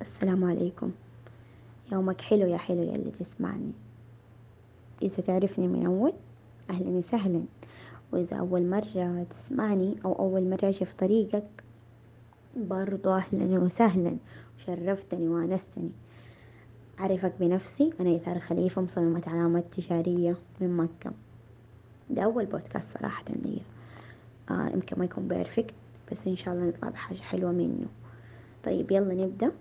السلام عليكم. يومك حلو يا حلو يا اللي تسمعني. إذا تعرفني من أول أهلا وسهلا. وإذا أول مرة تسمعني أو أول مرة أجي في طريقك برضو أهلا وسهلا. شرفتني وأنستني. أعرفك بنفسي أنا إثار خليفة مصممة علامات تجارية من مكة. ده أول بودكاست صراحة لي آه يمكن ما يكون بيرفكت بس إن شاء الله نطلع بحاجة حلوة منه. طيب يلا نبدأ.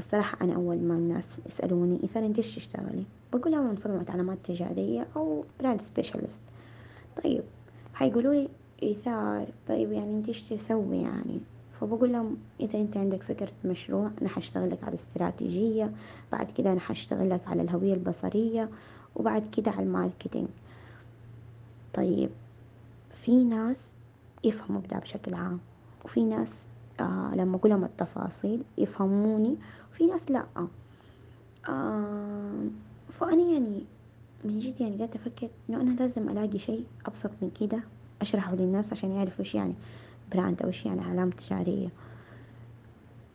الصراحة أنا أول ما الناس يسألوني إذا أنت إيش تشتغلي بقول لهم مصممة علامات تجارية أو brand specialist طيب حيقولوا لي إيثار طيب يعني أنت إيش تسوي يعني؟ فبقول لهم إذا أنت عندك فكرة مشروع أنا حشتغل لك على الاستراتيجية بعد كده أنا حشتغل لك على الهوية البصرية وبعد كده على ال marketing. طيب في ناس يفهموا بدا بشكل عام وفي ناس آه لما أقول لهم التفاصيل يفهموني. وفي ناس لا. آه فأنا يعني من جد يعني قاعدة أفكر إنه أنا لازم ألاقي شيء أبسط من كده أشرحه للناس عشان يعرفوا إيش يعني براند أو إيش يعني علامة تجارية.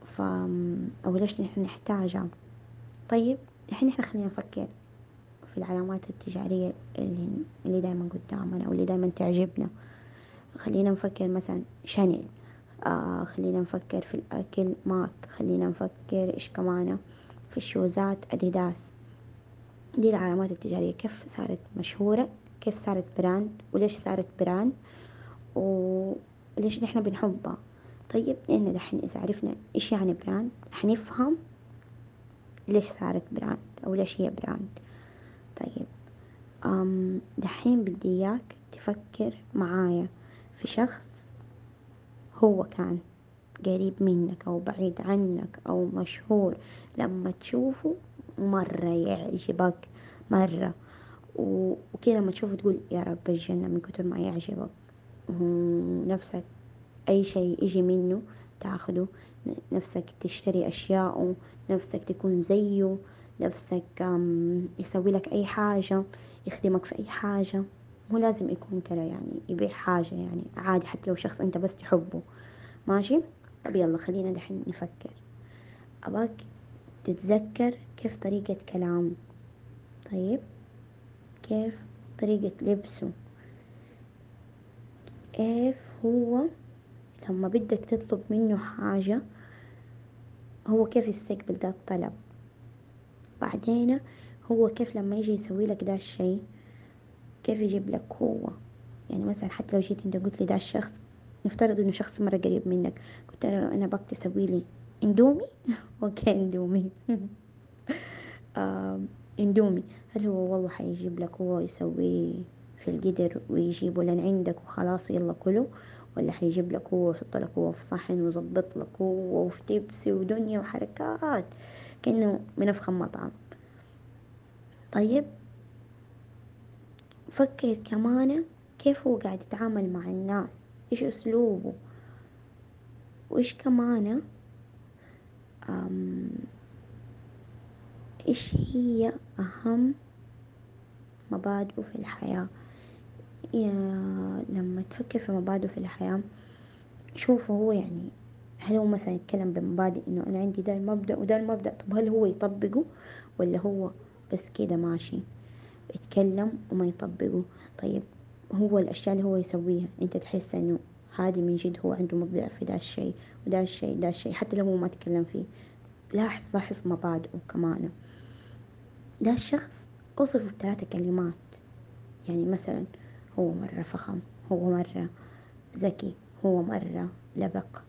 ف أو ليش نحن نحتاجها. طيب الحين إحنا خلينا نفكر في العلامات التجارية اللي, اللي دايما قدامنا أو اللي دايما تعجبنا. خلينا نفكر مثلا شانيل آه خلينا نفكر في الأكل. ماك خلينا نفكر إيش كمان في ال shoes ات. أديداس دي العلامات التجارية. كيف صارت مشهورة؟ كيف صارت brand؟ وليش صارت brand؟ وليش نحن بنحبها؟ طيب لأن دحين إذا عرفنا إيش يعني brand حنفهم ليش صارت brand أو ليش هي brand. طيب أم دحين بدي إياك تفكر معايا في شخص هو كان قريب منك أو بعيد عنك أو مشهور لما تشوفه مرة يعجبك مرة. وكذا لما تشوفه تقول يا رب الجنة من كتر ما يعجبك. نفسك أي شيء يجي منه تاخده. نفسك تشتري أشياءه نفسك تكون زيه نفسك يسوي لك أي حاجة يخدمك في أي حاجة. مو لازم يكون ترى يعني يبيع حاجة يعني عادي حتى لو شخص أنت بس تحبه. ماشي؟ طب يلا خلينا دحين نفكر. أباك تتذكر كيف طريقة كلامه؟ طيب. كيف طريقة لبسه؟ كيف هو لما بدك تطلب منه حاجة هو كيف يستقبل ده الطلب؟ بعدين هو كيف لما يجي يسوي لك ده الشي؟ كيف يجيب لك هو يعني مثلا حتى لو جيت أنت قلت لي ده الشخص نفترض إنه شخص مرة قريب منك قلت له أنا بك تسوي لي إندومي؟ okay إندومي. إندومي. هل هو والله حيجيب لك هو يسويه في القدر ويجيبه لين عندك وخلاص يلا كله ولا حيجيب لك هو ويحط لك هو في صحن ويظبط لك هو وفي تبسي ودنيا وحركات؟ كأنه من أفخم مطعم. طيب فكر كمان كيف هو قاعد يتعامل مع الناس إيش أسلوبه وإيش كمان إيش هي أهم مبادئه في الحياة. يا لما تفكر في مبادئه في الحياة شوفه هو يعني هل هو مثلا يتكلم بمبادئ إنه أنا عندي ده المبدأ وده المبدأ طب هل هو يطبقه ولا هو بس كده ماشي؟ يتكلم وما يطبقه. طيب هو الأشياء اللي هو يسويها أنت تحس إنه هذه من جد هو عنده مبدع في ده الشيء وده الشيء ده الشيء حتى لو هو ما تكلم فيه. لاحظ لاحظ مبادئه كمان ده الشخص أوصفه بثلاثة كلمات. يعني مثلا هو مرة فخم هو مرة ذكي هو مرة لبق.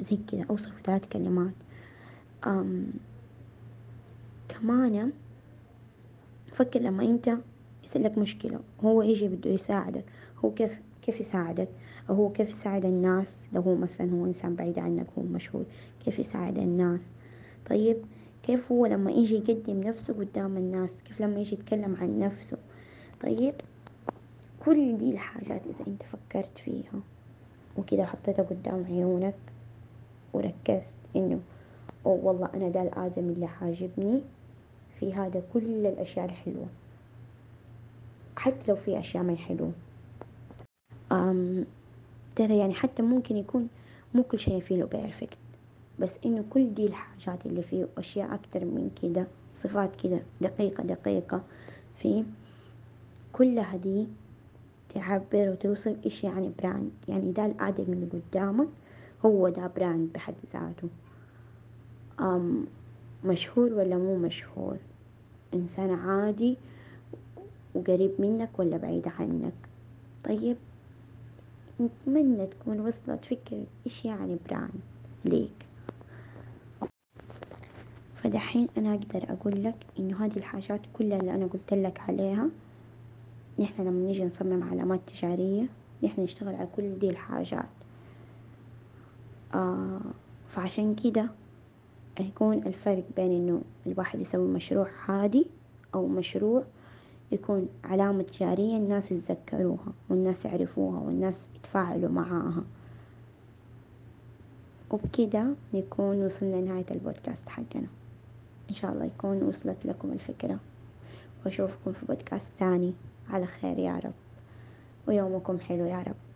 زي كذا أوصف ثلاث كلمات. أم كمان فكر لما أنت يصير لك مشكلة هو يجي بده يساعدك هو كيف كيف يساعدك؟ أو هو كيف يساعد الناس؟ لو هو مثلا هو إنسان بعيد عنك هو مشهور كيف يساعد الناس؟ طيب كيف هو لما يجي يقدم نفسه قدام الناس؟ كيف لما يجي يتكلم عن نفسه؟ طيب كل دي الحاجات إذا أنت فكرت فيها وكده حطيتها قدام عيونك وركزت إنه والله أنا ده الآدم اللي حاجبني في هذا كل الأشياء الحلوة. حتى لو في أشياء ما حلوة. ترى يعني حتى ممكن يكون مو كل شيء فيه له perfect بس إنه كل دي الحاجات اللي فيه أشياء أكتر من كده صفات كده دقيقة دقيقة فيه كلها دي تعبر وتوصف إيش يعني brand يعني ده الآدمي اللي قدامك هو ده brand بحد ذاته. أم مشهور ولا مو مشهور؟ إنسان عادي وقريب منك ولا بعيد عنك؟ طيب نتمنى تكون وصلت فكرة إيش يعني براند ليك. فدحين أنا أقدر أقول لك إنه هذه الحاجات كلها اللي أنا قلت لك عليها نحن لما نيجي نصمم علامات تجارية نحن نشتغل على كل دي الحاجات. آه فعشان كده يكون الفرق بين إنه الواحد يسوي مشروع عادي أو مشروع يكون علامة تجارية الناس يتذكروها والناس يعرفوها والناس يتفاعلوا معاها. وبكده نكون وصلنا لنهاية البودكاست حقنا. إن شاء الله يكون وصلت لكم الفكرة. وأشوفكم في بودكاست تاني على خير يا رب. ويومكم حلو يا رب.